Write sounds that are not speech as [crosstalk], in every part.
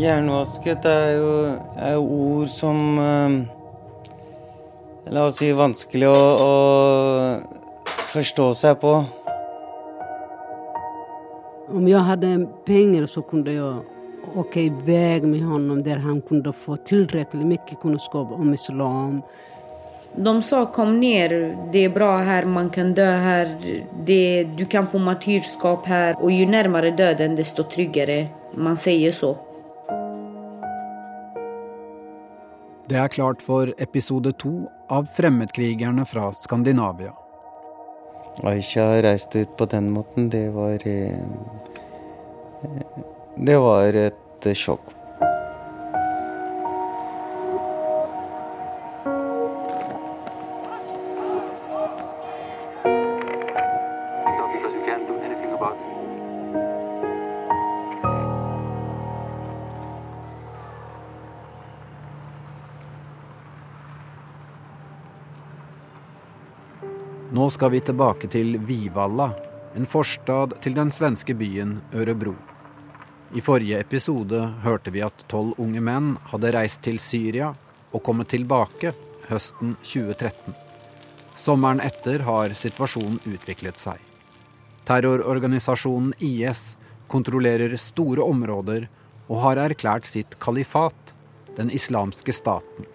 Jernvasket er jo, er ord som eh, La oss si vanskelig å, å forstå seg på. Om jeg hadde penger, så kunne jeg åke i vei med ham der han kunne få tilstrekkelig mye kunnskap om islam. De sa kom ned, det er bra her, man kan dø her. Det, du kan få martyrskap her. Og jo nærmere døden, desto tryggere. Man sier så. Det er klart for episode to av Fremmedkrigerne fra Skandinavia. Aisha reiste ut på den måten, det var eh, Det var et sjokk. Skal vi tilbake til Vivalla, en forstad til den svenske byen Ørebro. I forrige episode hørte vi at tolv unge menn hadde reist til Syria og kommet tilbake høsten 2013. Sommeren etter har situasjonen utviklet seg. Terrororganisasjonen IS kontrollerer store områder og har erklært sitt kalifat, den islamske staten.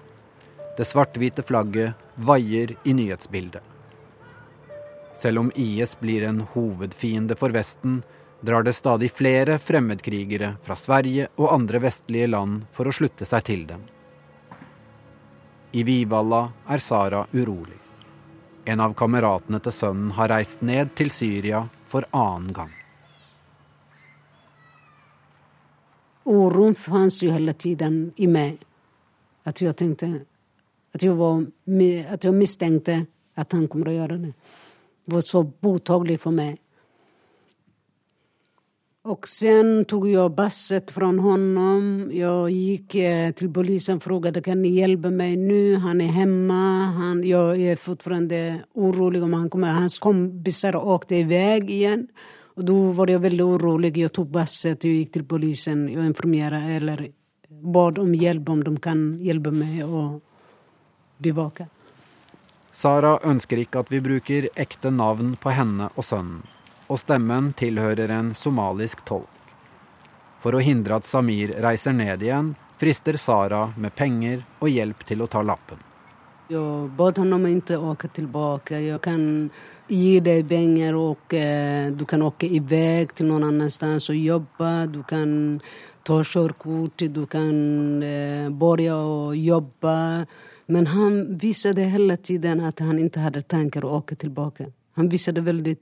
Det svart-hvite flagget vaier i nyhetsbildet. Selv om IS blir en hovedfiende for Vesten, drar det stadig flere fremmedkrigere fra Sverige og andre vestlige land for å slutte seg til dem. I Vivalla er Sara urolig. En av kameratene til sønnen har reist ned til Syria for annen gang. Oron fanns jo hele tiden i meg. At jeg tenkte At jeg, var, at jeg mistenkte at han kommer å gjøre det. Var så påtagelig for meg. Och sen tog jag basset från honom. Jag gick til till polisen och frågade kan ni hjälpa mig nu. Han är hemma. Han, jag är fortfarande orolig om han kommer. Hans kompisar åkte iväg igen. Och då var jag väldigt orolig. Jag tog basset, og gick till polisen. Jag informerade eller bad om hjälp om de kan hjälpa mig att bevaka. Sara ønsker ikke at vi bruker ekte navn på henne og sønnen, og stemmen tilhører en somalisk tolk. For å hindre at Samir reiser ned igjen, frister Sara med penger og hjelp til å ta lappen. Jag bad honom ikke åke tilbake. Jeg kan gi deg penger, og eh, du kan åke i vei til noen annen sted og jobbe. Du kan ta kjørekort, du kan eh, begynne å jobba. Men han visade hela tiden att han inte hade tankar att åka tillbaka. Han visade väldigt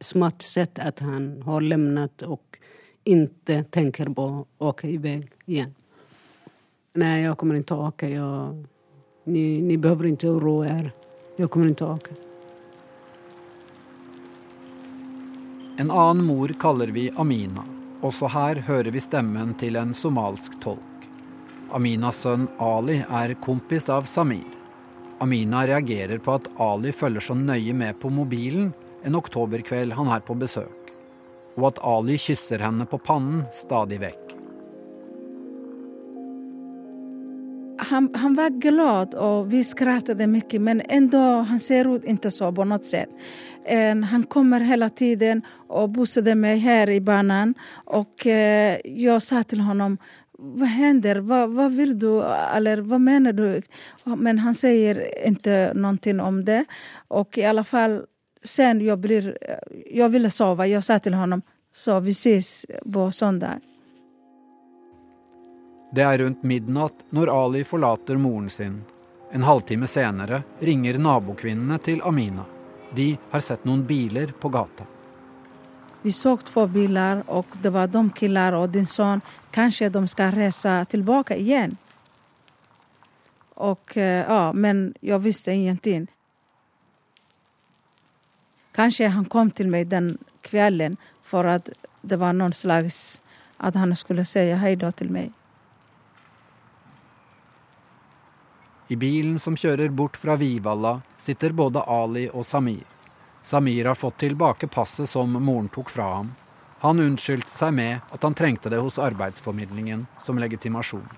smart sätt att han har lämnat och inte tänker på att åka iväg igen. Nej, jag kommer inte å åka. Jag, ni, ni behöver inte oroa er. Jeg kommer ikke å åke. En annen mor kaller vi Amina. Også her hører vi stemmen til en somalsk tolk. Aminas sønn Ali er kompis av Samir. Amina reagerer på at Ali følger så nøye med på mobilen en oktoberkveld han er på besøk, og at Ali kysser henne på pannen stadig vekk. han, han var glad og vi skrattade mycket men ändå han ser ut inte så på något sätt. Han kommer hela tiden och bossade mig här i banan och jeg jag sa till honom vad händer? Vad, vad vill du? Eller vad menar du? Men han säger inte någonting om det. Och i alla fall, sen jag, blir, jag ville sova. Jag sa till honom, så vi ses på söndag. Det er rundt midnatt når Ali forlater moren sin. En halvtime senere ringer nabokvinnene til Amina. De har sett noen biler på gata. Vi såg två bilar och det var de killar och din son. Kanske de ska resa tillbaka igen. Och eh, ja, men jag visste ingenting. Kanskje han kom til meg den kvelden for at det var noen slags At han skulle si hei da til meg. I bilen som kjører bort fra Vivalla, sitter både Ali og Samir. Samir har fått tilbake passet som moren tok fra ham. Han unnskyldte seg med at han trengte det hos arbeidsformidlingen som legitimasjon.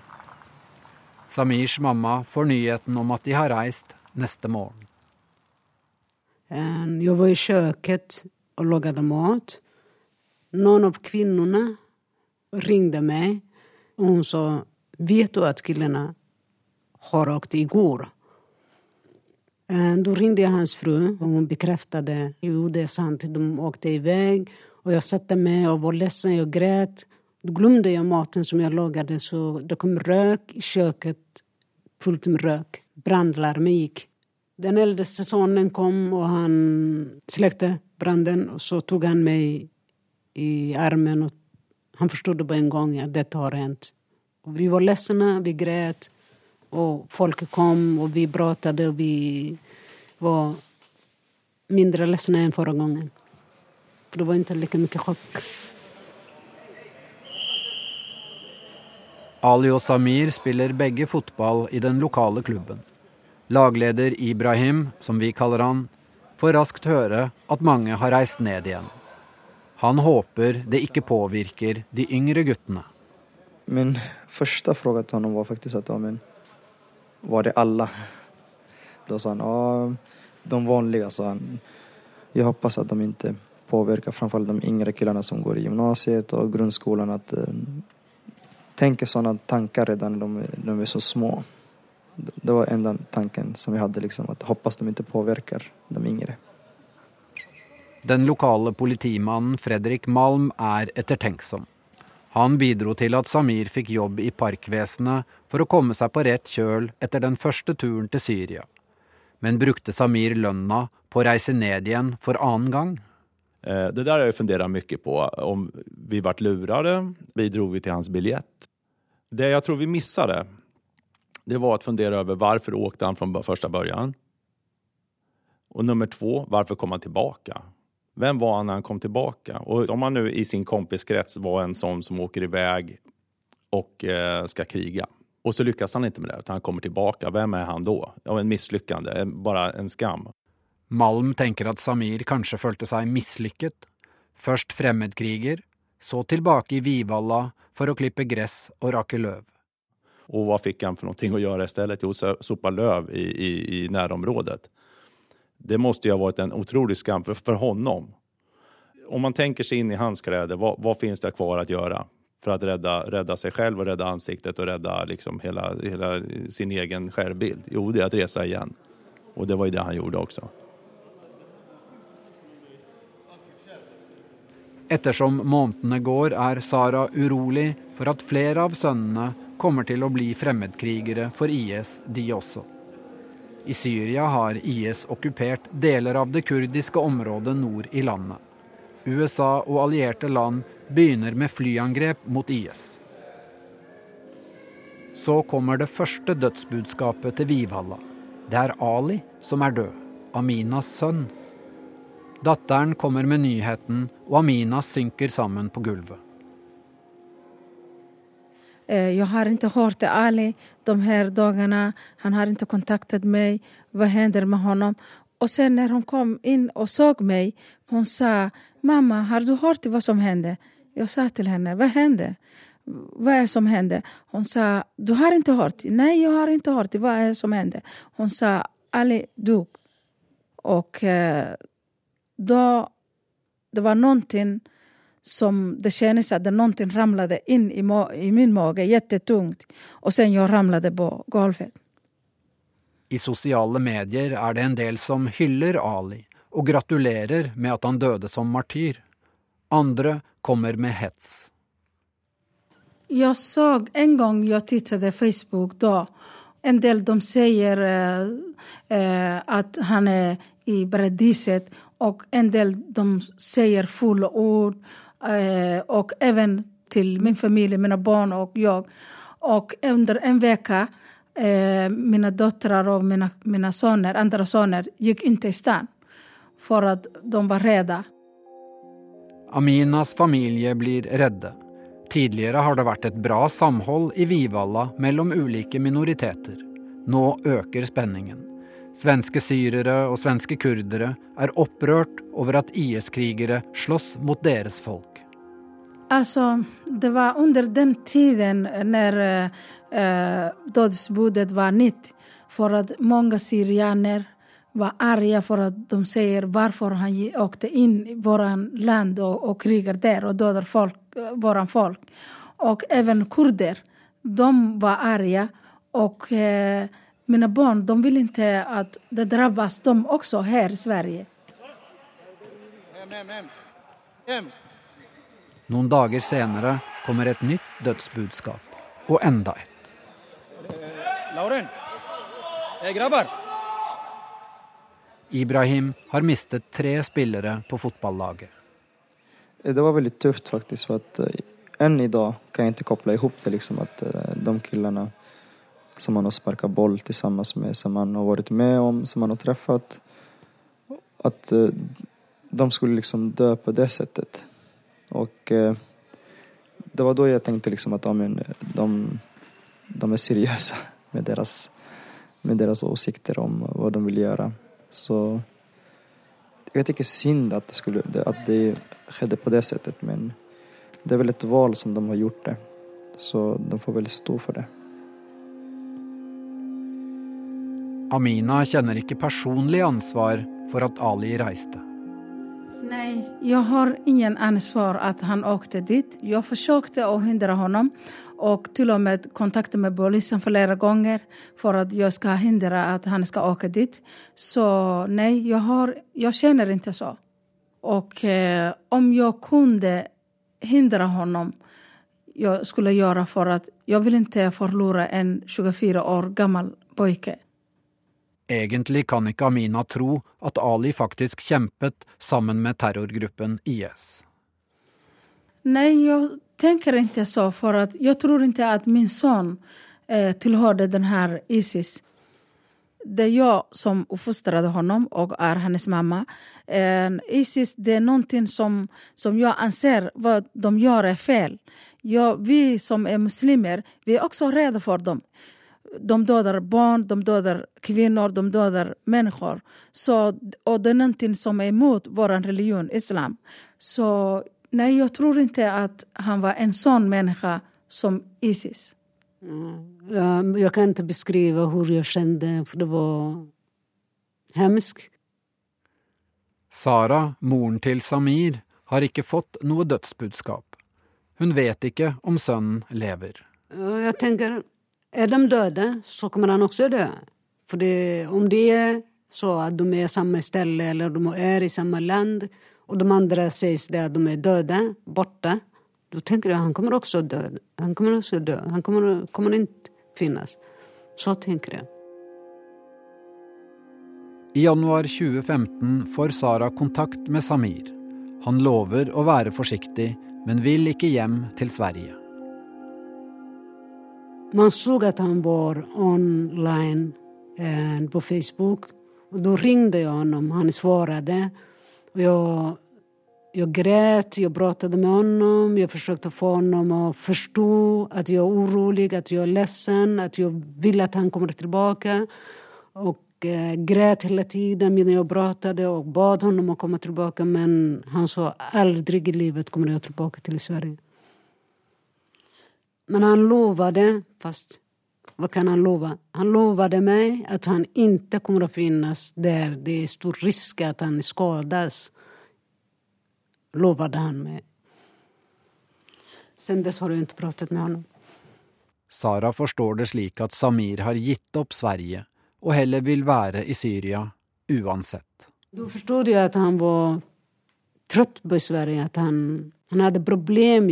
Samirs mamma får nyheten om at de har reist neste morgen. Jeg var i kjøkkenet og lagde mat. Noen av kvinnene ringde meg, og hun sa, vet du at killene har åkt i Eh, Då ringde jag hans fru och hon bekräftade, jo det är sant, de åkte iväg. Och jag satte mig och var ledsen, jag grät. Då glömde jag maten som jag lagade så det kom rök i köket, fullt med rök. Brandlarmet gick. Den äldste sonen kom och han släckte branden och så tog han mig i armen och han förstod på en gång att detta har hänt. Och vi var ledsna, vi grät och folk kom och vi pratade och vi var mindre ledsna än förra gången. För det var inte lika mycket chock. Ali og Samir spiller begge fotball i den lokale klubben. Lagleder Ibrahim, som vi kaller han, får raskt høre at mange har reist ned igjen. Han håper det ikke påvirker de yngre guttene. Min første fråga til ham var faktisk at ja, men, var det alla? Då sa han, de vanliga, sa han. Jag hoppas att de inte påverkar framförallt de yngre killarna som går i gymnasiet och grundskolan att eh, tänka sådana tankar redan när de, de är så små. Det var enda tanken som jag hade, liksom, att hoppas de inte påverkar de yngre. Den lokale politimannen Fredrik Malm er ettertenksom. Han bidro til at Samir fikk jobb i parkvesenet for å komme seg på rett kjøl etter den første turen til Syria. Men brukte Samir lønna på å reise ned igjen for annen gang? Eh, Det der har jeg fundert mye på. Om vi ble lurade, bidro vi til hans biljett? Det jeg tror vi mistet, det var å fundere over hvorfor åkte han fra første begynnelse. Og nummer to, hvorfor kom han tillbaka? Vem var han när han kom tillbaka? Och om han nu i sin kompiskrets var en sån som åker iväg och eh, ska kriga. Och så lyckas han inte med det, utan han kommer tillbaka. Vem är han då? Ja, en misslyckande, bare bara en skam. Malm tenker at Samir kanskje følte seg mislykket. Først fremmedkriger, så tilbake i Vivalla for å klippe gress og rake løv. Og hva fikk han for noe å gjøre i stedet? Jo, so- sopa løv i, i, i närområdet. Det måste ju ha varit en otrolig skam för, för honom. Om man tänker sig in i hans kläder, vad, vad finns det kvar att göra? För att rädda, rädda sig själv och rädda ansiktet och rädda liksom hela, hela sin egen självbild. Jo, det är att resa igen. Och det var ju det han gjorde också. Ettersom månedene går, er Sara urolig for at flere av sønnene kommer til å bli fremmedkrigere for IS, de også. I Syria har IS okkupert deler av det kurdiske området nord i landet. USA og allierte land begynner med flyangrep mot IS. Så kommer det første dødsbudskapet til Vivalla. Det er Ali som er død, Aminas sønn. Datteren kommer med nyheten, og Amina synker sammen på gulvet. Eh, Jag har inte hört Ali de här dagarna. Han har inte kontaktat mig. Vad händer med honom? Och sen när hon kom in och såg mig, hon sa Mamma, har du hört vad som hände? Jag sa till henne, vad hände? Vad är som hände? Hon sa, du har inte hört? Nej, jag har inte hört. Vad är som hände? Hon sa, Ali dog. Och eh, då, det var någonting som det kändes att noe någonting ramlade in i, i min mage jättetungt. Och sen jag ramlade på golvet. I sosiale medier er det en del som hyller Ali og gratulerer med at han døde som martyr. Andre kommer med hets. Jeg så en gang jeg tittet på Facebook da. En del de sier eh, at han er i paradiset og en del de sier fulle ord eh, och även till min familj, mina barn och jag. Och under en vecka eh, mina döttrar och mina, mina söner, andra söner gick inte i stan för att de var rädda. Aminas familie blir redde. Tidligere har det vært et bra samhold i Vivalla mellom ulike minoriteter. Nå øker spenningen. Svenske syrere og svenske kurdere er opprørt over at IS-krigere slåss mot deres folk. Altså, det var under den tiden når eh, dødsbudet var nytt, for at mange syrianer var arga for at de sier hvorfor han åkte inn i vårt land og, og kriger der og døde folk, våre folk. Og even kurder. De var arga. Og eh, mine barn de vil ikke at det drabbes dem også her i Sverige. Noen dager senere kommer et nytt dødsbudskap. Og enda et. Lauren! Hey! Ibrahim har mistet tre spillere på fotballaget. Det var veldig tøft, faktisk. For at uh, enn i dag kan jeg ikke koble ihop det liksom at uh, de killene som man har sparka boll sammen med, som man har vært med om, som man har truffet At de skulle liksom dø på det settet. Og det var da jeg tenkte liksom at amen, de, de er seriøse [laughs] med deres, med deras åsikter om hva de vil gjøre. Så vet ikke synd at det, skulle, att det skedde på det settet, men det er vel et valg som de har gjort det. Så de får väl stå for det. Amina kjenner ikke personlig ansvar for at Ali reiste. Nei, jeg har ingen ansvar at han åkte dit. Jeg forsøkte å hindre ham, og til og med kontakte med polisen flere ganger for at jeg skal hindre at han skal åke dit. Så nei, jeg, har, jeg kjenner ikke så. Og eh, om jeg kunne hindre ham, jeg skulle gjøre for at jeg vil ikke forlore en 24 år gammel pojke. Egentlig kan ikke Amina tro at Ali faktisk kjempet sammen med terrorgruppen IS. Nei, jeg tenker ikke så, for jeg tror ikke at min sønn eh, tilhørte denne ISIS. Det er jeg som oppfostret ham og er hennes mamma. Eh, ISIS det er noe som, som jeg anser hva de gjør er feil. Ja, vi som er muslimer, vi er også redde for dem de dödar barn, de dödar kvinnor, de dödar människor. Så, och det är någonting som är emot vår religion, islam. Så nej, jag tror inte att han var en sån människa som Isis. Mm. Jag kan inte beskriva hur jag kände, för det var hemskt. Sara, moren til Samir, har ikke fått noe dødsbudskap. Hun vet ikke om sønnen lever. Jeg tenker er de døde, så kommer han også dø. Fordi om de er så at de er samme sted, eller de er i samme land, og de andre sier det at de er døde, borte, da tenker jeg han kommer også dø. Han kommer også dø. Han kommer, kommer ikke finnes. Så tenker jeg. I januar 2015 får Sara kontakt med Samir. Han lover å være forsiktig, men vil ikke hjem til Sverige. Man såg at han var online eh, på Facebook. Och då ringde jag honom, han svarade. Och jag, grät, jag pratade med honom, jag försökte få honom att förstå att jag är orolig, att jag är ledsen, att jag vill att han kommer tillbaka. Och eh, grät hela tiden medan jag pratade och bad honom att komma tillbaka men han sa aldrig i livet kommer jag tillbaka till Sverige. Men han lovade, fast vad kan han lova? Han lovade mig att han inte kommer att finnas där det är stor risk att han skadas. Lovade han mig. Sen dess har jag inte pratat med honom. Sara forstår det slik at Samir har gitt opp Sverige og heller vil være i Syria uansett. Da forstod jeg at han var trött på Sverige, att han han hade problem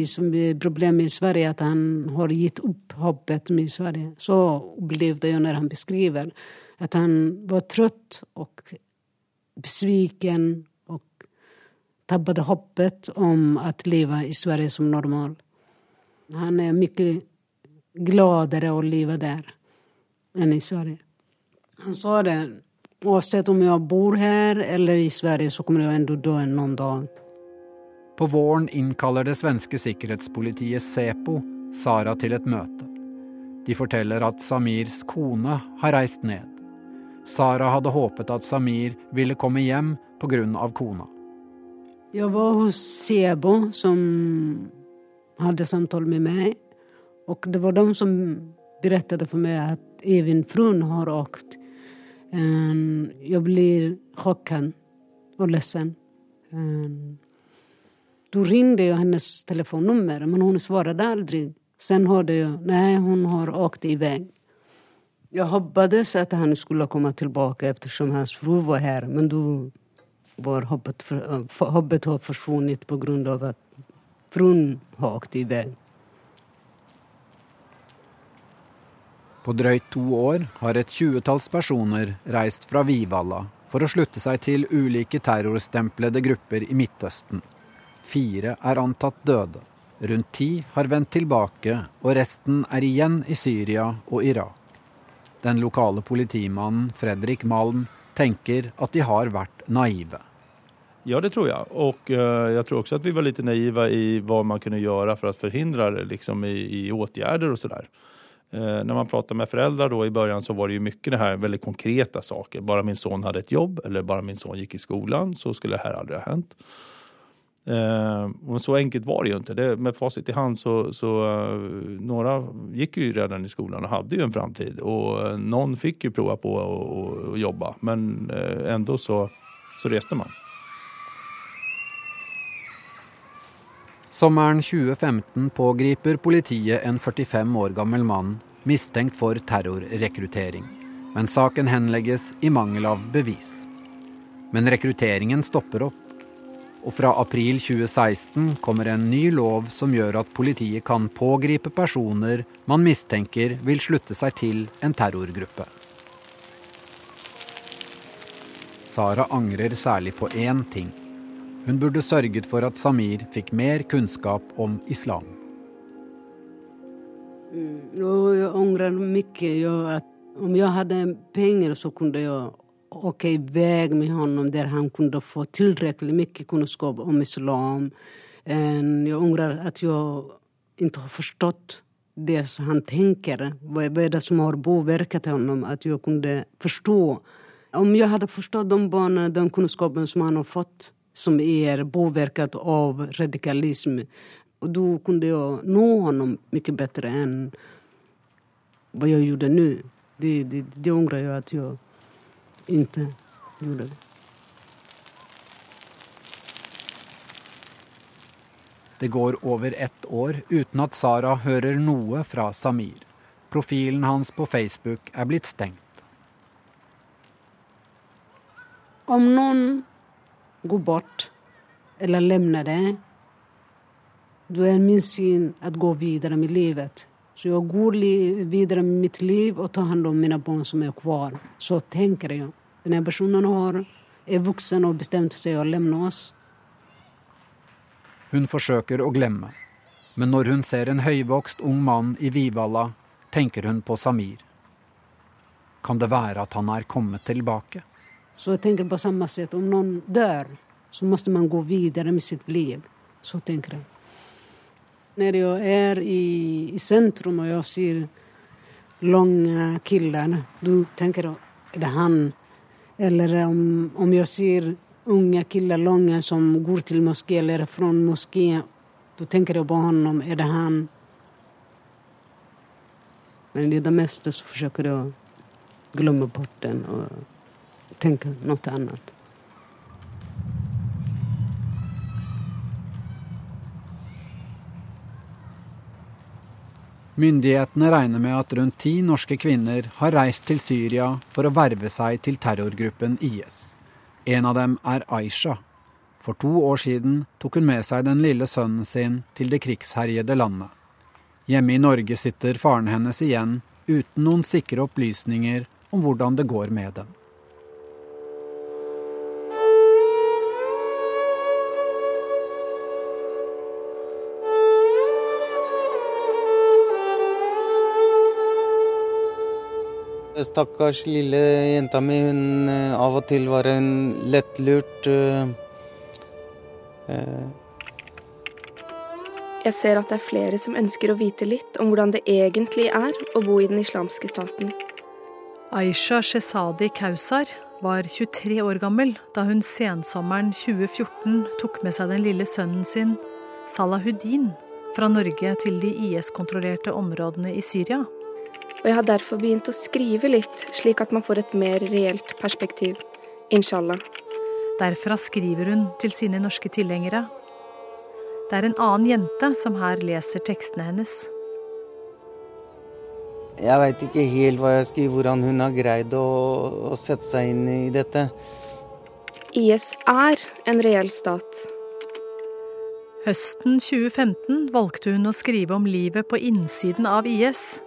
i, Sverige, att han har gitt upp hoppet med Sverige. Så upplevde jag när han beskriver. Att han var trött och besviken och tappade hoppet om att leva i Sverige som normal. Han är mycket gladare att leva där än i Sverige. Han sa det, oavsett om jeg bor her eller i Sverige så kommer jeg enda dø noen dag. På våren innkaller det svenske sikkerhetspolitiet Sepo Sara til et møte. De forteller at Samirs kone har reist ned. Sara hadde håpet at Samir ville komme hjem pga. kona. Jeg var hos Sebo, som hadde samtale med meg. Og det var de som berettet for meg at Evin, fruen, har åkt. Jeg blir sjokket og ledsen. Da ringte jeg hennes telefonnummer, men hun svarte aldri. Sen hørte jeg nei, hun har åkt i vei. Jeg hoppades at han skulle komme tilbake ettersom hans fru var her, men da var hoppet, hoppet har forsvunnet på grunn av at fruen har åkt i På drøyt to år har et tjuetalls personer reist fra Vivalla for å slutte seg til ulike terrorstemplede grupper i Midtøsten. Fire er antatt døde. Rundt ti har vendt tilbake, og resten er igjen i Syria og Irak. Den lokale politimannen Fredrik Malm tenker at de har vært naive. Ja, det tror jeg. Og uh, jeg tror også at vi var litt naive i hva man kunne gjøre for å forhindre liksom, i, i åtgärder og sådär. Uh, når man prater med foreldre då, i början så var det jo mye det her veldig konkreta saker. Bare min son hadde et jobb eller bare min son gikk i skolen så skulle det her aldri ha hendt. Eh, så enkelt var det jo ikke. Det, med facit i hand så, så uh, några gick ju redan i skolan og hadde jo en framtid. Og uh, någon fick ju prova på å jobbe, men uh, ändå så, så reste man. Sommeren 2015 pågriper politiet en 45 år gammel mann mistenkt for terrorrekruttering. Men saken henlegges i mangel av bevis. Men rekrutteringen stopper opp. Og fra april 2016 kommer en ny lov som gjør at politiet kan pågripe personer man mistenker vil slutte seg til en terrorgruppe. Sara angrer særlig på én ting. Hun burde sørget for at Samir fikk mer kunnskap om islam. Jeg angrer mye. Om jeg hadde penger, så kunne jeg åke i vei med honom där han kunde få tillräckligt mycket kunskap om islam. Jag ångrar att jag inte har förstått det som han tänker. Vad är det som har påverkat honom? Att jag kunde förstå. Om jag hade förstått de barnen, den kunskapen som han har fått som är påverkat av radikalism, och då kunde jag nå honom mycket bättre än vad jag gjorde nu. Det, det, det ångrar jag att jag inte gjorde det. Det går over ett år uten at Sara hører noe fra Samir. Profilen hans på Facebook er blitt stengt. Om noen går bort eller lemne det, Det er min syn å gå videre med livet. Så jeg går videre med mitt liv og tar hand om mine barn som er kvar. Så tenker jeg. Denne personen har, er voksen og bestemt seg å lemne oss. Hun forsøker å glemme, men når hun ser en høyvokst ung mann i Vivalla, tenker hun på Samir. Kan det være at han er kommet tilbake? Så jeg tenker på samme sett. Om noen dør, så må man gå videre med sitt liv. Så tenker jeg. Når jeg er i, i sentrum og jeg ser lange killar, da tenker jeg er det han? Eller om, om jeg ser unge killar, långa, som går til moské eller fra moské, da tenker jeg på honom. Er det han? Men i det meste så forsøker jeg å glemme bort den og tenke noe annet. Myndighetene regner med at rundt ti norske kvinner har reist til Syria for å verve seg til terrorgruppen IS. En av dem er Aisha. For to år siden tok hun med seg den lille sønnen sin til det krigsherjede landet. Hjemme i Norge sitter faren hennes igjen uten noen sikre opplysninger om hvordan det går med dem. Stakkars lille jenta mi, hun eh, av og til var en lettlurt uh, uh. Jeg ser at det er flere som ønsker å vite litt om hvordan det egentlig er å bo i den islamske staten. Aisha Shesadi Kausar var 23 år gammel da hun sensommeren 2014 tok med seg den lille sønnen sin, Salahuddin, fra Norge til de IS-kontrollerte områdene i Syria. Og jeg har derfor begynt å skrive litt, slik at man får et mer reelt perspektiv. Inshallah. Derfra skriver hun til sine norske tilhengere. Det er en annen jente som her leser tekstene hennes. Jeg veit ikke helt hva jeg skriver, hvordan hun har greid å, å sette seg inn i dette. IS er en reell stat. Høsten 2015 valgte hun å skrive om livet på innsiden av IS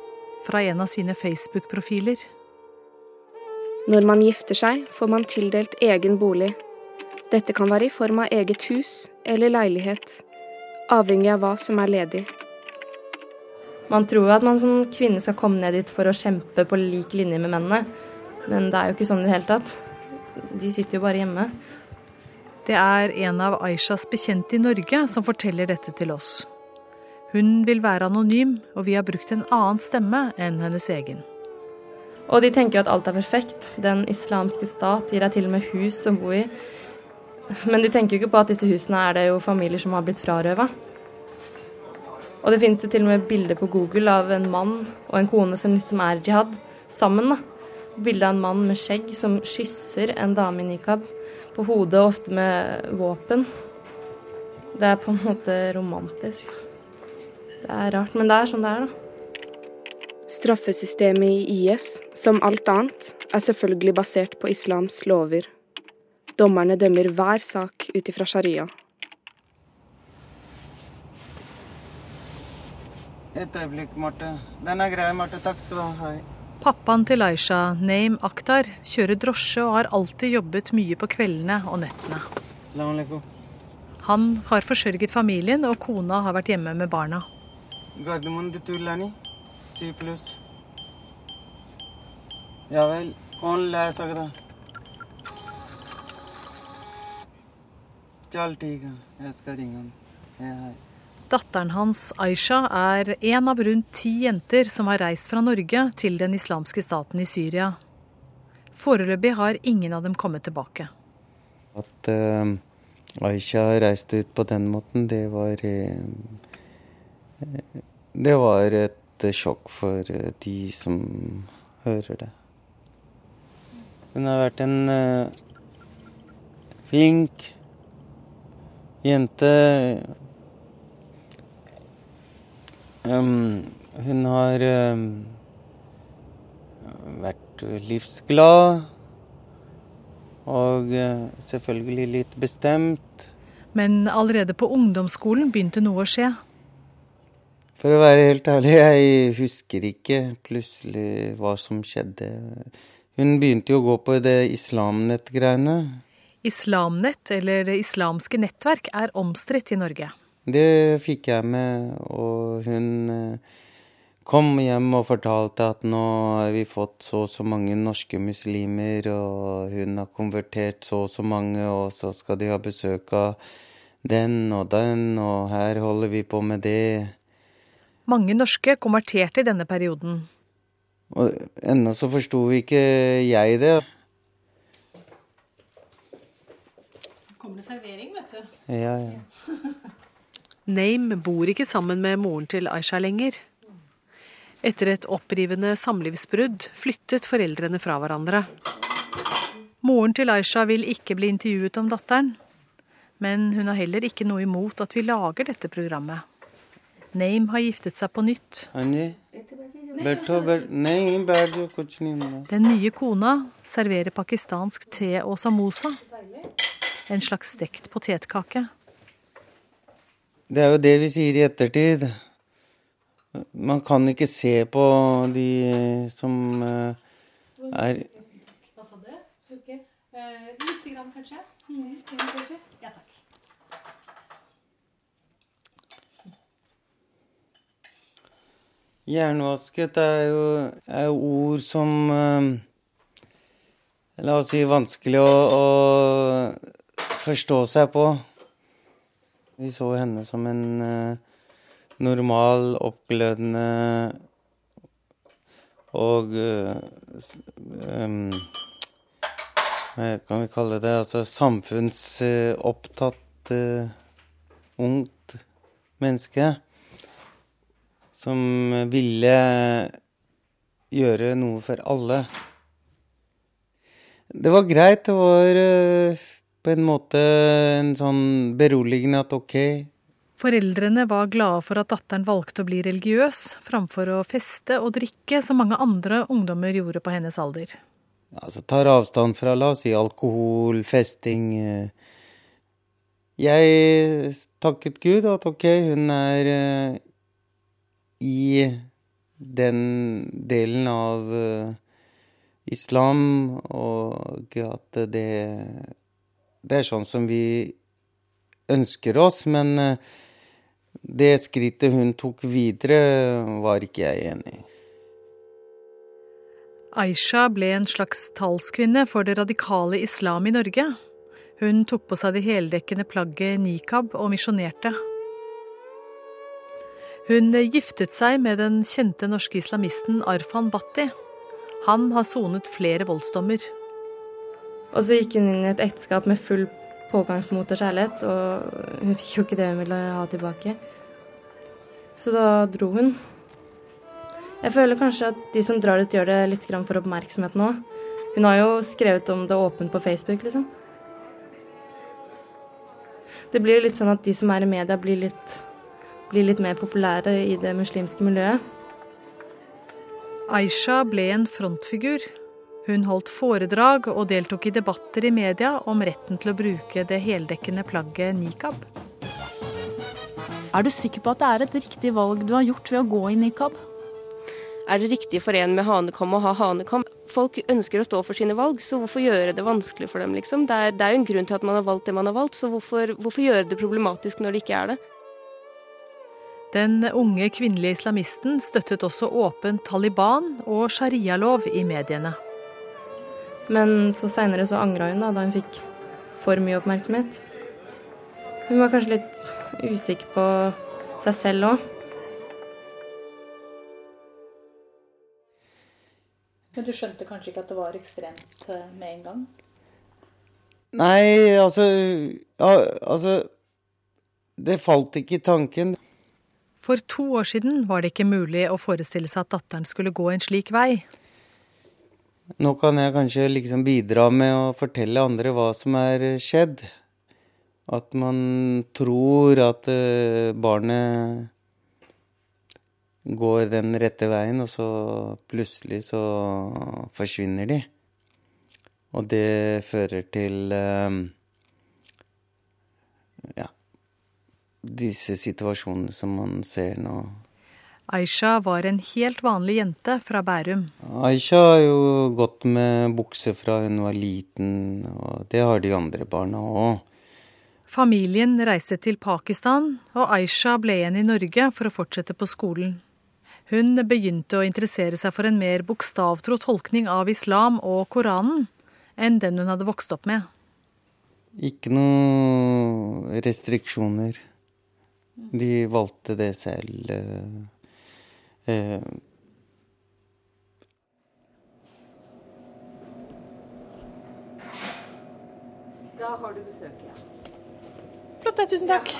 fra en av sine Facebook-profiler. Når man gifter seg, får man tildelt egen bolig. Dette kan være i form av eget hus eller leilighet, avhengig av hva som er ledig. Man tror jo at man som kvinne skal komme ned dit for å kjempe på lik linje med mennene, men det er jo ikke sånn i det hele tatt. De sitter jo bare hjemme. Det er en av Aishas bekjente i Norge som forteller dette til oss. Hun vil være anonym, og vi har brukt en annen stemme enn hennes egen. Og de tenker jo at alt er perfekt. Den islamske stat gir deg til og med hus å bo i. Men de tenker jo ikke på at disse husene er det jo familier som har blitt frarøva. Og det finnes jo til og med bilder på Google av en mann og en kone som liksom er jihad, sammen. da. Bilde av en mann med skjegg som kysser en dame i nikab på hodet, ofte med våpen. Det er på en måte romantisk. Det er rart, men det er sånn det er, da. Straffesystemet i IS, som alt annet, er selvfølgelig basert på islams lover. Dommerne dømmer hver sak ut ifra sharia. Et øyeblikk, Marte. Den er grei, Marte. Takk skal du ha. Hei. Pappaen til Aisha, Naim Akhtar, kjører drosje og har alltid jobbet mye på kveldene og nettene. Han har forsørget familien, og kona har vært hjemme med barna. Gardermoen til Tullani. Syv pluss. Ja vel. कौन ला सकदा चल ठीक है jeg skal ringe han. Hei, hei. Datteren hans, Aisha, er en av rundt ti jenter som har reist fra Norge til den islamske staten i Syria. Foreløpig har ingen av dem kommet tilbake. At eh, Aisha reiste ut på den måten, det var eh, det var et sjokk for eh, de som hører det. Hun har vært en eh, flink jente. Um, hun har um, vært livsglad. Og eh, selvfølgelig litt bestemt. Men allerede på ungdomsskolen begynte noe å skje. For å være helt ærlig, jeg husker ikke plutselig hva som skjedde. Hun begynte jo å gå på det islamnett-greiene. Islamnett, eller Det islamske nettverk, er omstridt i Norge. Det fikk jeg med, og hun eh, kom hjem og fortalte at nå har vi fått så og så mange norske muslimer, og hun har konvertert så og så mange, og så skal de ha besøk av den og den, og her holder vi på med det. Mange norske konverterte i denne perioden. Og ennå så forsto ikke jeg det. Kommer det servering, vet du. Ja, ja. [laughs] Name bor ikke sammen med moren til Aisha lenger. Etter et opprivende samlivsbrudd flyttet foreldrene fra hverandre. Moren til Aisha vil ikke bli intervjuet om datteren, men hun har heller ikke noe imot at vi lager dette programmet. Naim har giftet seg på nytt. Den nye kona serverer pakistansk te og samosa. En slags stekt potetkake. Det er jo det vi sier i ettertid. Man kan ikke se på de som eh, er eh, Litt grann, kanskje. Mm, Hjernevasket er jo, er ord som eh, La oss si vanskelig å, å forstå seg på. Vi så henne som en eh, normal, oppglødende Og eh, um, Hva kan vi kalle det? Altså samfunnsopptatt uh, ungt menneske. Som ville gjøre noe for alle. Det var greit. Det var uh, på en måte en sånn beroligende at ok. Foreldrene var glade for at datteren valgte å bli religiøs, framfor å feste og drikke, som mange andre ungdommer gjorde på hennes alder. Altså tar avstand fra, la oss si, alkohol, festing. Jeg takket Gud at ok, hun er uh, i den delen av uh, islam, og at det det er sånn som vi ønsker oss, men eh, det skrittet hun tok videre, var ikke jeg enig i. Aisha ble en slags talskvinne for det radikale islam i Norge. Hun tok på seg det heldekkende plagget nikab og misjonerte. Hun giftet seg med den kjente norske islamisten Arfan Bhatti. Han har sonet flere voldsdommer. Og så gikk hun inn i et ekteskap med full pågangsmot og kjærlighet, og hun fikk jo ikke det hun ville ha tilbake. Så da dro hun. Jeg føler kanskje at de som drar ut, gjør det litt for oppmerksomhet nå. Hun har jo skrevet om det åpent på Facebook, liksom. Det blir litt sånn at de som er i media, blir litt, blir litt mer populære i det muslimske miljøet. Aisha ble en frontfigur hun holdt foredrag og deltok i debatter i media om retten til å bruke det heldekkende plagget nikab. Er du sikker på at det er et riktig valg du har gjort ved å gå i nikab? Er det riktig for en med hanekam å ha hanekam? Folk ønsker å stå for sine valg, så hvorfor gjøre det vanskelig for dem, liksom? Det er, det er jo en grunn til at man har valgt det man har valgt, så hvorfor, hvorfor gjøre det problematisk når det ikke er det? Den unge kvinnelige islamisten støttet også åpent Taliban og sharialov i mediene. Men så seinere så angra hun da, da hun fikk for mye oppmerksomhet. Hun var kanskje litt usikker på seg selv òg. Men du skjønte kanskje ikke at det var ekstremt eh, med en gang? Nei, altså ja, Altså Det falt ikke i tanken. For to år siden var det ikke mulig å forestille seg at datteren skulle gå en slik vei. Nå kan jeg kanskje liksom bidra med å fortelle andre hva som er skjedd. At man tror at eh, barnet går den rette veien, og så plutselig så forsvinner de. Og det fører til eh, ja, disse situasjonene som man ser nå. Aisha var en helt vanlig jente fra Bærum. Aisha har jo gått med bukse fra hun var liten, og det har de andre barna òg. Familien reiste til Pakistan, og Aisha ble igjen i Norge for å fortsette på skolen. Hun begynte å interessere seg for en mer bokstavtro tolkning av islam og Koranen enn den hun hadde vokst opp med. Ikke noen restriksjoner. De valgte det selv. Eh, Eh, da har du besøk, ja. Flott, tusen takk.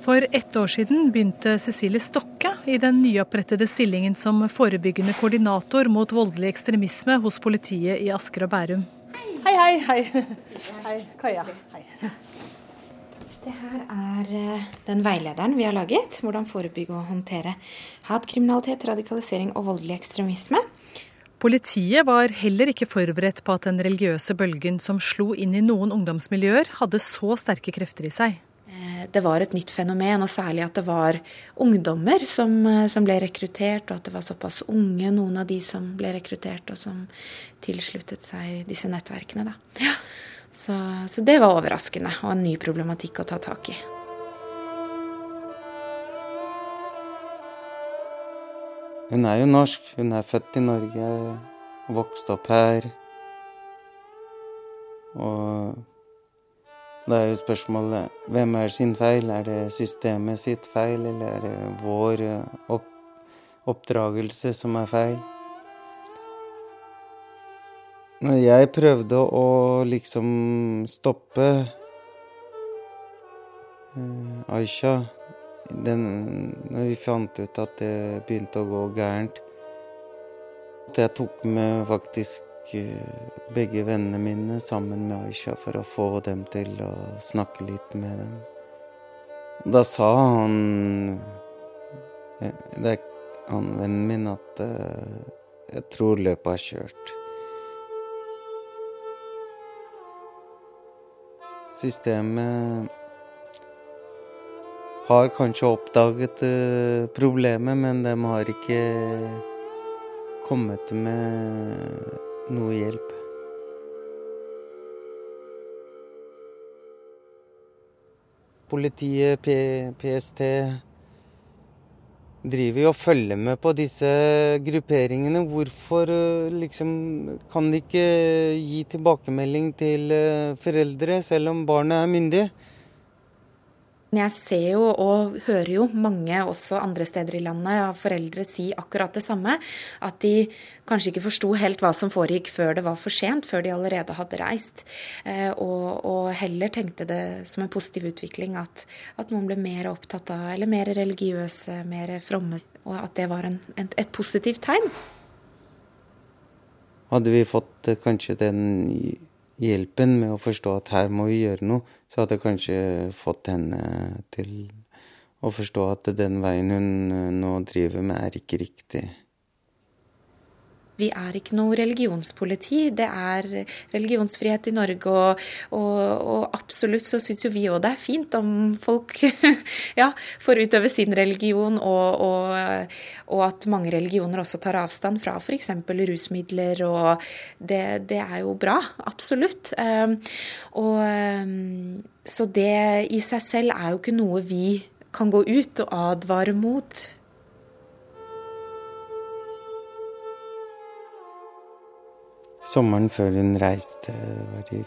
For ett år siden begynte Cecilie Stokke i den nyopprettede stillingen som forebyggende koordinator mot voldelig ekstremisme hos politiet i Asker og Bærum. Hei, hei. Hei, hei Kaja. Hei. Det her er eh, den veilederen vi har laget. Hvordan forebygge og håndtere hatkriminalitet, radikalisering og voldelig ekstremisme. Politiet var heller ikke forberedt på at den religiøse bølgen som slo inn i noen ungdomsmiljøer, hadde så sterke krefter i seg. Eh, det var et nytt fenomen, og særlig at det var ungdommer som, eh, som, ble rekruttert, og at det var såpass unge, noen av de som ble rekruttert og som tilsluttet seg disse nettverkene. Da. Ja. Så, så det var overraskende og en ny problematikk å ta tak i. Hun er jo norsk. Hun er født i Norge, vokst opp her. Og Da er jo spørsmålet hvem er sin feil? Er det systemet sitt feil, eller er det vår eh, opp oppdragelse som er feil? Når jeg prøvde å liksom stoppe uh, Aisha den, Når vi fant ut at det begynte å gå gærent At jeg tok med faktisk begge vennene mine sammen med Aisha for å få dem til å snakke litt med dem. Da sa han Det er han vennen min at uh, jeg tror løpet er kjørt. Systemet har kanskje oppdaget uh, problemet, men de har ikke kommet med noe hjelp. Politiet, P PST driver jo og følger med på disse grupperingene. Hvorfor eh, liksom kan de ikke gi tilbakemelding til eh, foreldre, selv om barnet er myndig? Jeg ser jo og hører jo mange også andre steder i landet av foreldre si akkurat det samme. At de kanskje ikke forsto helt hva som foregikk før det var for sent, før de allerede hadde reist. Eh, og, og heller tenkte det som en positiv utvikling at, at, noen ble mer opptatt av, eller mer religiøse, mer fromme. Og at det var en, et, et positivt tegn. Hadde vi fått eh, kanskje den hjelpen med å forstå at her må vi gjøre noe, så hadde jeg kanskje fått henne til å forstå at den veien hun nå driver med, er ikke riktig. Vi er ikke noe religionspoliti. Det er religionsfrihet i Norge, og, og, og absolutt så syns jo vi òg det er fint om folk [laughs] ja, får utøve sin religion, og, og, at mange religioner også tar avstand fra f.eks. rusmidler, og det, det, er jo bra. Absolutt. Ehm, og ehm, så det i seg selv er jo ikke noe vi kan gå ut og advare mot. Sommeren før hun reiste, det var i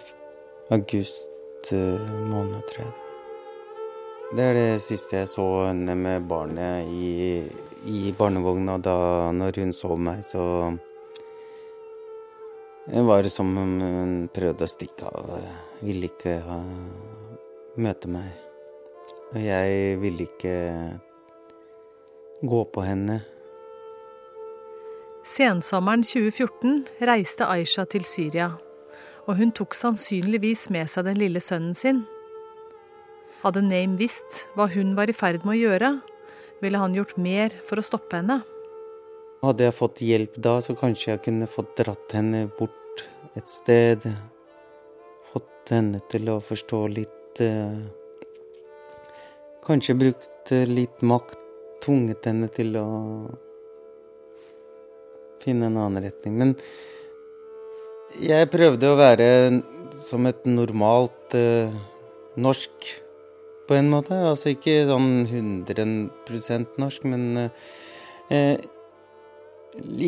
august eh, måned, tror jeg. Det er det siste jeg så henne med barnet i, i barnevogna. Da når hun så meg, så Det var som om hun prøvde å stikke av. Ville ikke ha, møte meg. Og jeg ville ikke gå på henne. Sensommeren 2014 reiste Aisha til Syria, og hun tok sannsynligvis med seg den lille sønnen sin. Hadde Name visst hva hun var i ferd med å gjøre, ville han gjort mer for å stoppe henne. Hadde jeg fått hjelp da, så kanskje jeg kunne fått dratt henne bort et sted. Fått henne til å forstå litt eh, Kanskje brukt litt makt. Tvunget henne til å finne en annen retning. Men jeg prøvde å være som et normalt eh, norsk, på en måte. Altså ikke sånn 100% norsk, men eh,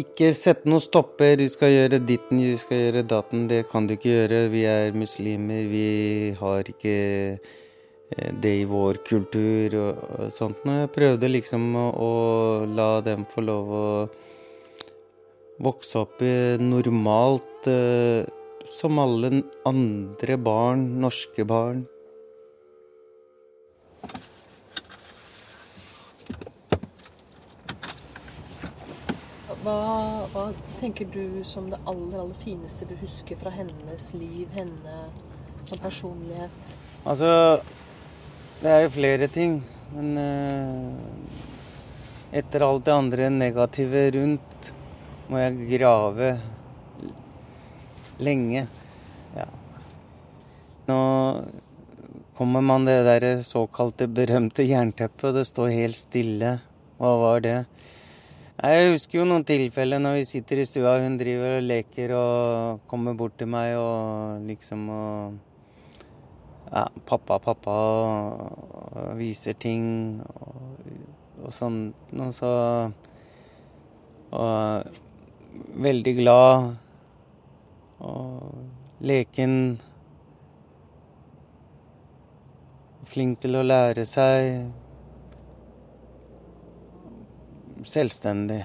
ikke sette noen stopper. Du skal gjøre ditten, du skal gjøre datten. Det kan du ikke gjøre. Vi er muslimer. Vi har ikke det i vår kultur og, og sånt. Jeg prøvde liksom å, å la dem få lov å vokse opp i normalt eh, som alle andre barn, norske barn. Hva, hva, tenker du som det aller, aller fineste du husker fra hennes liv, henne som personlighet? Altså Det er jo flere ting. Men eh, etter alt det andre negative rundt, må jeg grave lenge. Ja. Nå kommer man det der såkalte berømte jernteppet, og det står helt stille. Hva var det? Jeg husker jo noen tilfeller når vi sitter i stua, hun driver og leker og kommer bort til meg og liksom og ja, pappa, pappa og viser ting og, og sånn. Og så Og veldig glad og leken. Flink til å lære seg selvstendig.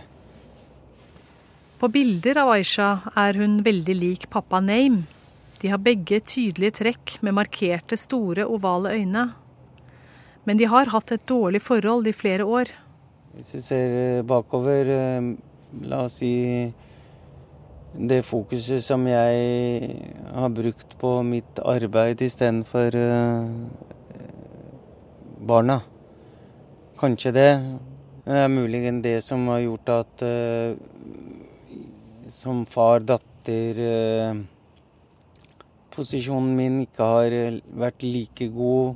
På bilder av Aisha er hun veldig lik pappa Name. De har begge tydelige trekk med markerte, store, ovale øyne. Men de har hatt et dårlig forhold i flere år. Hvis vi ser bakover, eh, la oss si det fokuset som jeg har brukt på mitt arbeid istedenfor uh, barna. Kanskje det. Det er muligens det som har gjort at uh, som far-datter uh, posisjonen min ikke har vært like god.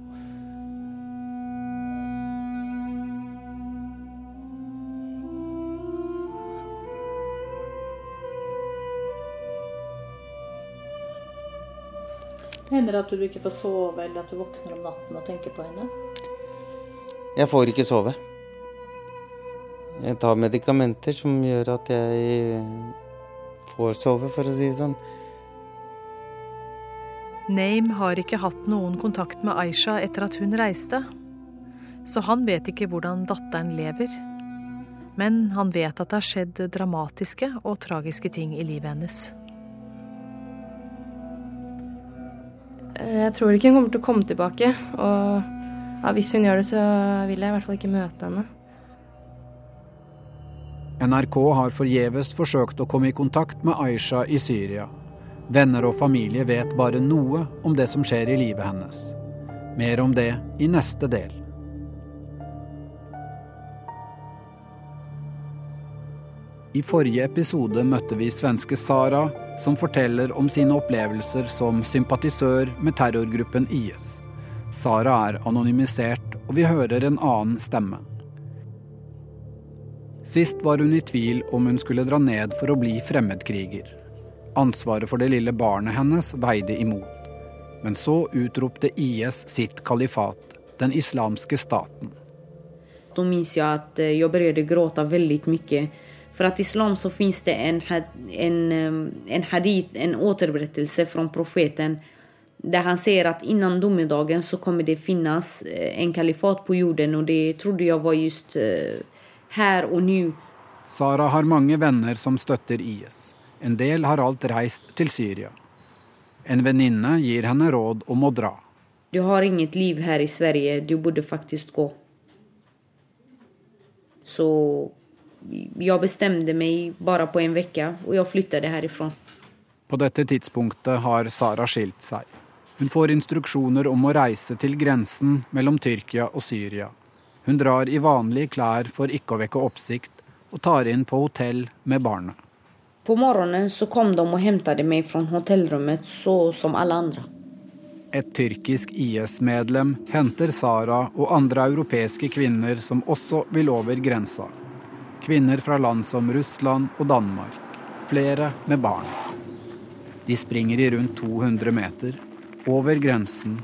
Hender det at du ikke får sove, eller at du våkner om natten og tenker på henne? Jeg får ikke sove. Jeg tar medikamenter som gjør at jeg får sove, for å si det sånn. Name har ikke hatt noen kontakt med Aisha etter at hun reiste. Så han vet ikke hvordan datteren lever. Men han vet at det har skjedd dramatiske og tragiske ting i livet hennes. Jeg tror ikke hun kommer til å komme tilbake. Og ja, hvis hun gjør det, så vil jeg i hvert fall ikke møte henne. NRK har forgjeves forsøkt å komme i kontakt med Aisha i Syria. Venner og familie vet bare noe om det som skjer i livet hennes. Mer om det i neste del. I forrige episode møtte vi svenske Sara, som forteller om sine opplevelser som sympatisør med terrorgruppen IS. Sara er anonymisert, og vi hører en annen stemme. Sist var hun i tvil om hun skulle dra ned for å bli fremmedkriger. Ansvaret for det lille barnet hennes veide imot. Men så utropte IS sitt kalifat, den islamske staten. Da minnes jeg at jeg begynte å gråte veldig mye för att islam så finns det en, en, en hadith, en återberättelse från profeten där han säger att innan domedagen så kommer det finnas eh, en kalifat på jorden och det trodde jag var just her og nå. Sara har mange venner som støtter IS. En del har alt reist til Syria. En venninne gir henne råd om å dra. Du har inget liv her i Sverige, du burde faktisk gå. Så jeg bestemte meg bare på en uke, og jeg flyttet herifra. På dette tidspunktet har Sara skilt seg. Hun får instruksjoner om å reise til grensen mellom Tyrkia og Syria. Hun drar i vanlige klær for ikke å vekke oppsikt, og tar inn på hotell med barnet. På morgenen så kom de og hentet meg fra hotellrommet, så som alle andre. Et tyrkisk IS-medlem henter Sara og andre europeiske kvinner som også vil over grensa. Kvinner fra land som Russland og Danmark. Flere med barn. De springer i rundt 200 meter, over grensen,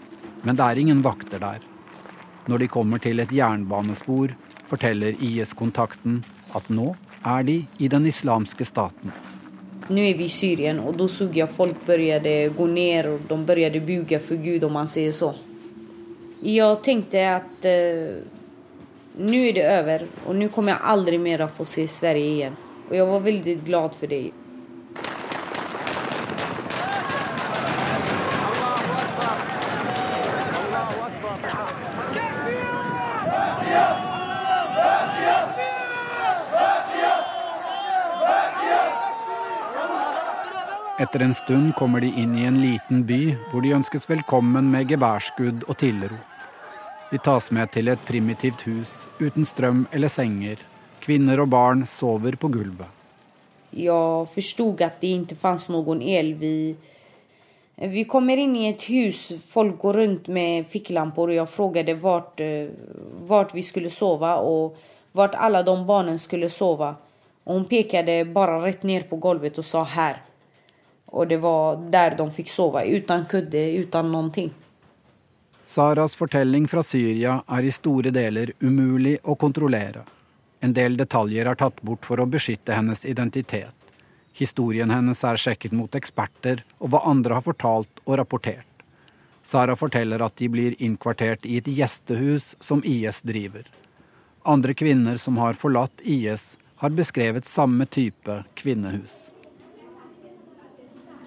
men det er ingen vakter der. Når de kommer til et jernbanespor, forteller IS-kontakten at nå er de i den islamske staten. Nå er vi i Syria, og da så jeg folk begynte gå ned og de begynte buge for Gud, om man sier så. Jeg tenkte at uh, nå er det over og nå kommer jeg aldri mer å få se Sverige igjen. Og jeg var veldig glad for det. Etter en stund kommer de inn i en liten by hvor de ønskes velkommen med geværskudd og tilrop. Vi tas med til et primitivt hus uten strøm eller senger. Kvinner og barn sover på gulvet. Jeg forsto at det ikke fantes noen el. Vi, vi kommer inn i et hus, folk går rundt med fikklamper, og jeg spurte hvor vi skulle sove, og hvor alle de barna skulle sove. Og hun pekte bare rett ned på gulvet og sa 'her'. Og det var der de fikk sove, uten kudde, uten noe. Saras fortelling fra Syria er i store deler umulig å kontrollere. En del detaljer er tatt bort for å beskytte hennes identitet. Historien hennes er sjekket mot eksperter og hva andre har fortalt og rapportert. Sara forteller at de blir innkvartert i et gjestehus som IS driver. Andre kvinner som har forlatt IS, har beskrevet samme type kvinnehus.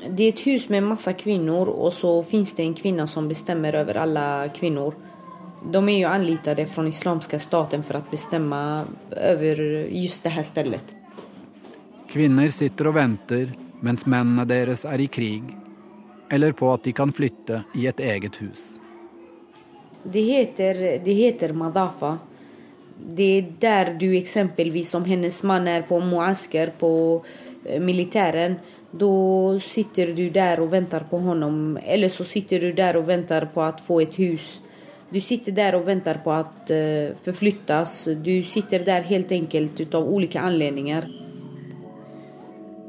Det er et hus med masse kvinner, og så fins det en kvinne som bestemmer over alle kvinner. De er jo anlitade fra islamske staten for å bestemme over just det her stedet. Kvinner sitter og venter mens mennene deres er i krig, eller på at de kan flytte i et eget hus. Det heter, det heter Madafa. Det er der du eksempelvis, som hennes mann er på muasker, på eh, militæren, da sitter du der og venter på ham. Eller så sitter du der og venter på å få et hus. Du sitter der og venter på å uh, forflyttes. Du sitter der helt enkelt ut av ulike anledninger.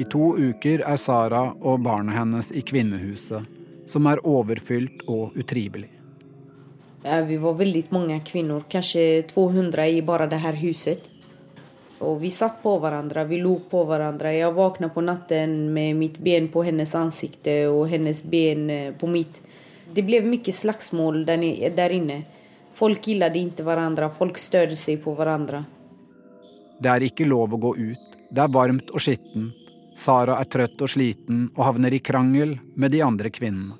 I to uker er Sara og barnet hennes i kvinnehuset, som er overfylt og utrivelig. Ja, vi var veldig mange kvinner, kanskje 200 i bare det her huset. Og vi satt på hverandre, vi lo på hverandre. Jeg våkna på natten med mitt ben på hennes ansikt og hennes ben eh, på mitt. Det ble mye slagsmål der inne. Folk gillet ikke hverandre, folk størte seg på hverandre. Det er ikke lov å gå ut. Det er varmt og skittent. Sara er trøtt og sliten og havner i krangel med de andre kvinnene.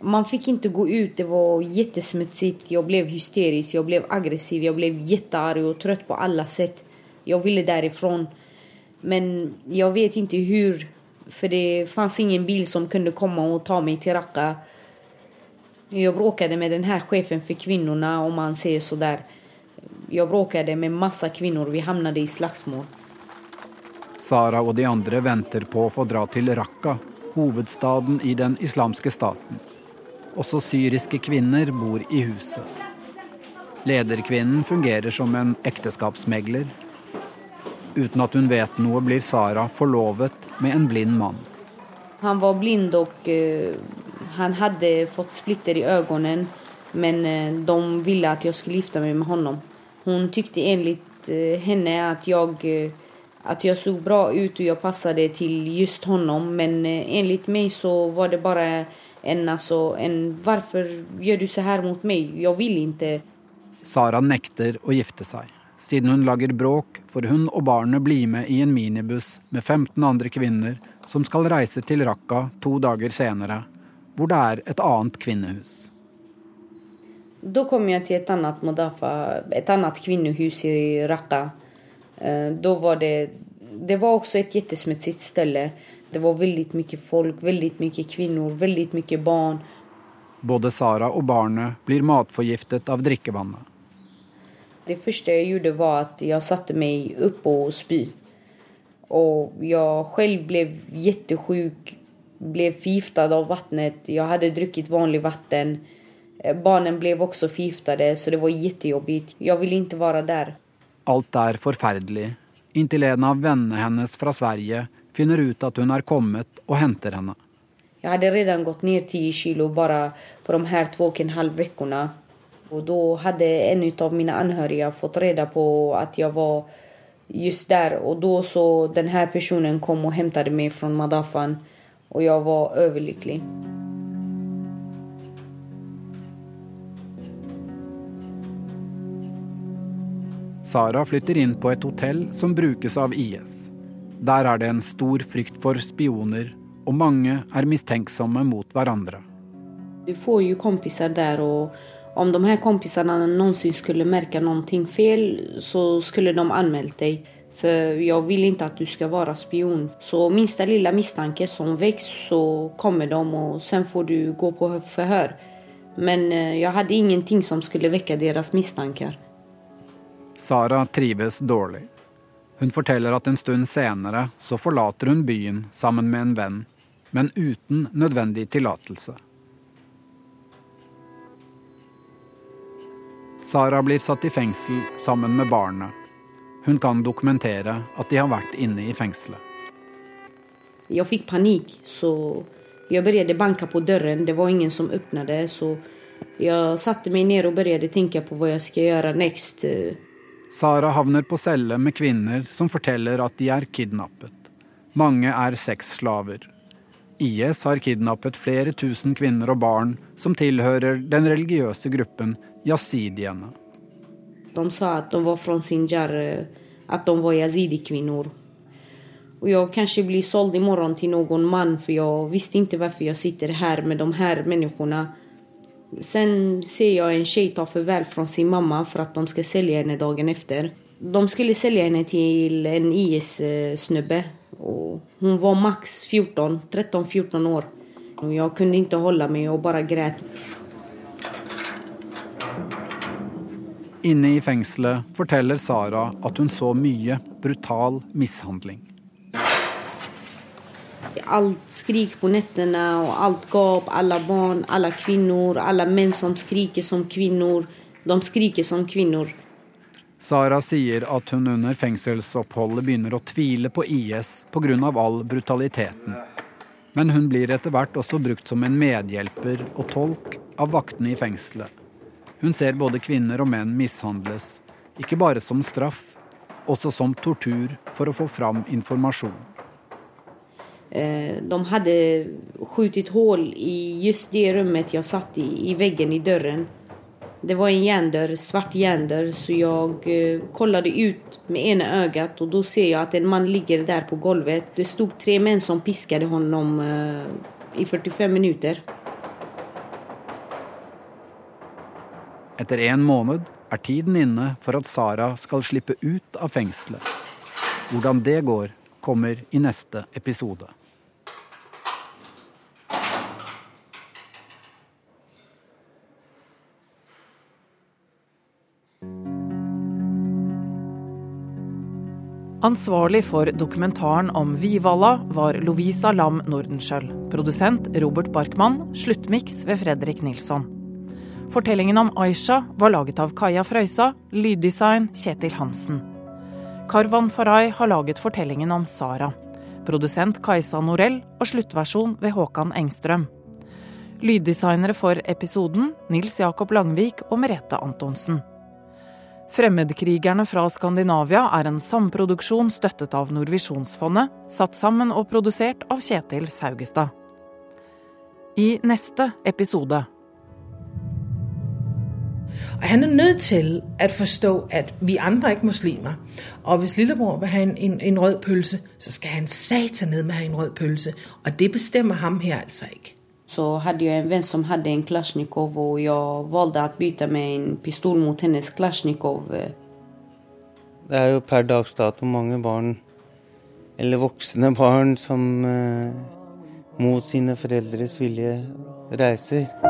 Man fikk ikke gå ut, det var kjempesmutsig. Jeg ble hysterisk, jeg ble aggressiv, jeg ble kjempearg og trøtt på alle sett. Jeg ville derifra. Men jeg vet ikke hvor, for det fantes ingen bil som kunne komme og ta meg til Raqqa. Jeg bråkade med denne sjefen for kvinnene, om man sier så der. Jeg bråkade med masse kvinner, vi havnet i slagsmål. Sara og de andre venter på å få dra til Raqqa, hovedstaden i den islamske staten. Også syriske kvinner bor i huset. Lederkvinnen fungerer som en ekteskapsmegler. Uten at hun vet noe, blir Sara forlovet med en blind mann. Han var blind og uh, han hadde fått splitter i øynene, men uh, de ville at jeg skulle gifte meg med ham. Hun tykte enligt uh, henne at jeg at jeg så bra ut og jeg passet til just honom. Men eh, enligt meg så var det bare en, altså en 'Hvorfor gjør du så her mot meg? Jeg vil ikke'. Sara nekter å gifte seg. Siden hun lager bråk, får hun og barnet bli med i en minibuss med 15 andre kvinner som skal reise til Raqqa to dager senere, hvor det er et annet kvinnehus. Da kom jeg til et annet Modafa, et annet kvinnehus i Raqqa. Da var det, det var også et jättesmutsigt sted. Det var veldig mye folk, veldig mye kvinner, veldig mye barn. Både Sara og barnet blir matforgiftet av drikkevannet. Det første jeg gjorde, var at jeg satte meg opp og spy. Og jeg selv ble kjempesyk, ble forgiftet av vannet. Jeg hadde drukket vanlig vann. Barnen barna ble også forgiftet, så det var kjempejobbigt. Jeg ville ikke være der. Alt er forferdelig, inntil en av vennene hennes fra Sverige finner ut at hun er kommet og henter henne. Jeg hadde allerede gått ned ti kilo bare på de her to og en halv ukene. Og da hadde en av mine anhørige fått rede på at jeg var just der. Og da så denne personen kom og hentet meg fra Madafan, og jeg var overlykkelig. Sara flytter inn på et hotell som brukes av IS. Der er det en stor frykt for spioner, og mange er mistenksomme mot hverandre. Du får jo kompiser der, og om de her kompisene noensinne skulle merke noe feil, så skulle de anmeldt deg. For jeg vil ikke at du skal være spion. Så minste lille mistanke som vokser, så kommer de, og så får du gå på forhør. Men eh, jeg hadde ingenting som skulle vekke deres mistanker. Sara trives dårlig. Hun forteller at en stund senere så forlater hun byen sammen med en venn, men uten nødvendig tillatelse. Sara blir satt i fengsel sammen med barnet. Hun kan dokumentere at de har vært inne i fengselet. Jeg fikk panikk, så jeg begynte å banke på døren. Det var ingen som åpnet, så jeg satte meg ned og begynte å tenke på hva jeg skal gjøre next. Sara havner på celle med kvinner som forteller at de er kidnappet. Mange er sexslaver. IS har kidnappet flere tusen kvinner og barn som tilhører den religiøse gruppen yazidiene. De sa at de var fra Sinjar, at de var yazidi-kvinnor. Og jeg kanskje blir solgt i morgen til noen mann, for jeg visste ikke hvorfor jeg sitter her med de her menneskene. Sen ser jeg en jente ta farvel fra sin mamma for at de skal selge henne dagen etter. De skulle selge henne til en IS-snubbe. Hun var maks 13-14 år. Og jeg kunne ikke holde meg og bare gråt. Inne i fengselet forteller Sara at hun så mye brutal mishandling. Alt skrik på nettene, og alt gap, alle barn, alle kvinner, alle menn som skriker som kvinner. De skriker som kvinner. Sara sier at hun under fengselsoppholdet begynner å tvile på IS pga. all brutaliteten. Men hun blir etter hvert også brukt som en medhjelper og tolk av vaktene i fengselet. Hun ser både kvinner og menn mishandles, ikke bare som straff, også som tortur for å få fram informasjon. Eh, de hadde skutt hull i just det rommet jeg satt i, i veggen i døren. Det var en jerndörr, svart jerndörr, så jeg sjekket ut med ene øyet, og da ser jeg at en mann ligger der på golvet. Det stod tre menn som pisket honom eh, i 45 minuter. Etter en måned er tiden inne for at Sara skal slippe ut av fengselet. Hvordan det går, kommer i neste episode. Ansvarlig for dokumentaren om Vivalla var Lovisa Lam Nordenskjøld. Produsent Robert Barkmann. Sluttmiks ved Fredrik Nilsson. Fortellingen om Aisha var laget av Kaja Frøysa. Lyddesign Kjetil Hansen. Karvan Farai har laget fortellingen om Sara. Produsent Kajsa Norell og sluttversjon ved Håkan Engstrøm. Lyddesignere for episoden Nils Jakob Langvik og Merete Antonsen. 'Fremmedkrigerne fra Skandinavia' er en samproduksjon støttet av Nordvisjonsfondet, satt sammen og produsert av Kjetil Saugestad. I neste episode Han er nødt til å forstå at vi andre er ikke muslimer. Og hvis lillebror vil ha en, en, en rød pølse, så skal han satan ned med å ha en rød pølse. Og det bestemmer ham her altså ikke. Så hadde jeg en venn som hadde en Klasjnikov, og jeg valgte å bytte med en pistol mot hennes Klasjnikov. Det er jo per dags dato mange barn, eller voksne barn, som eh, mot sine foreldres vilje reiser.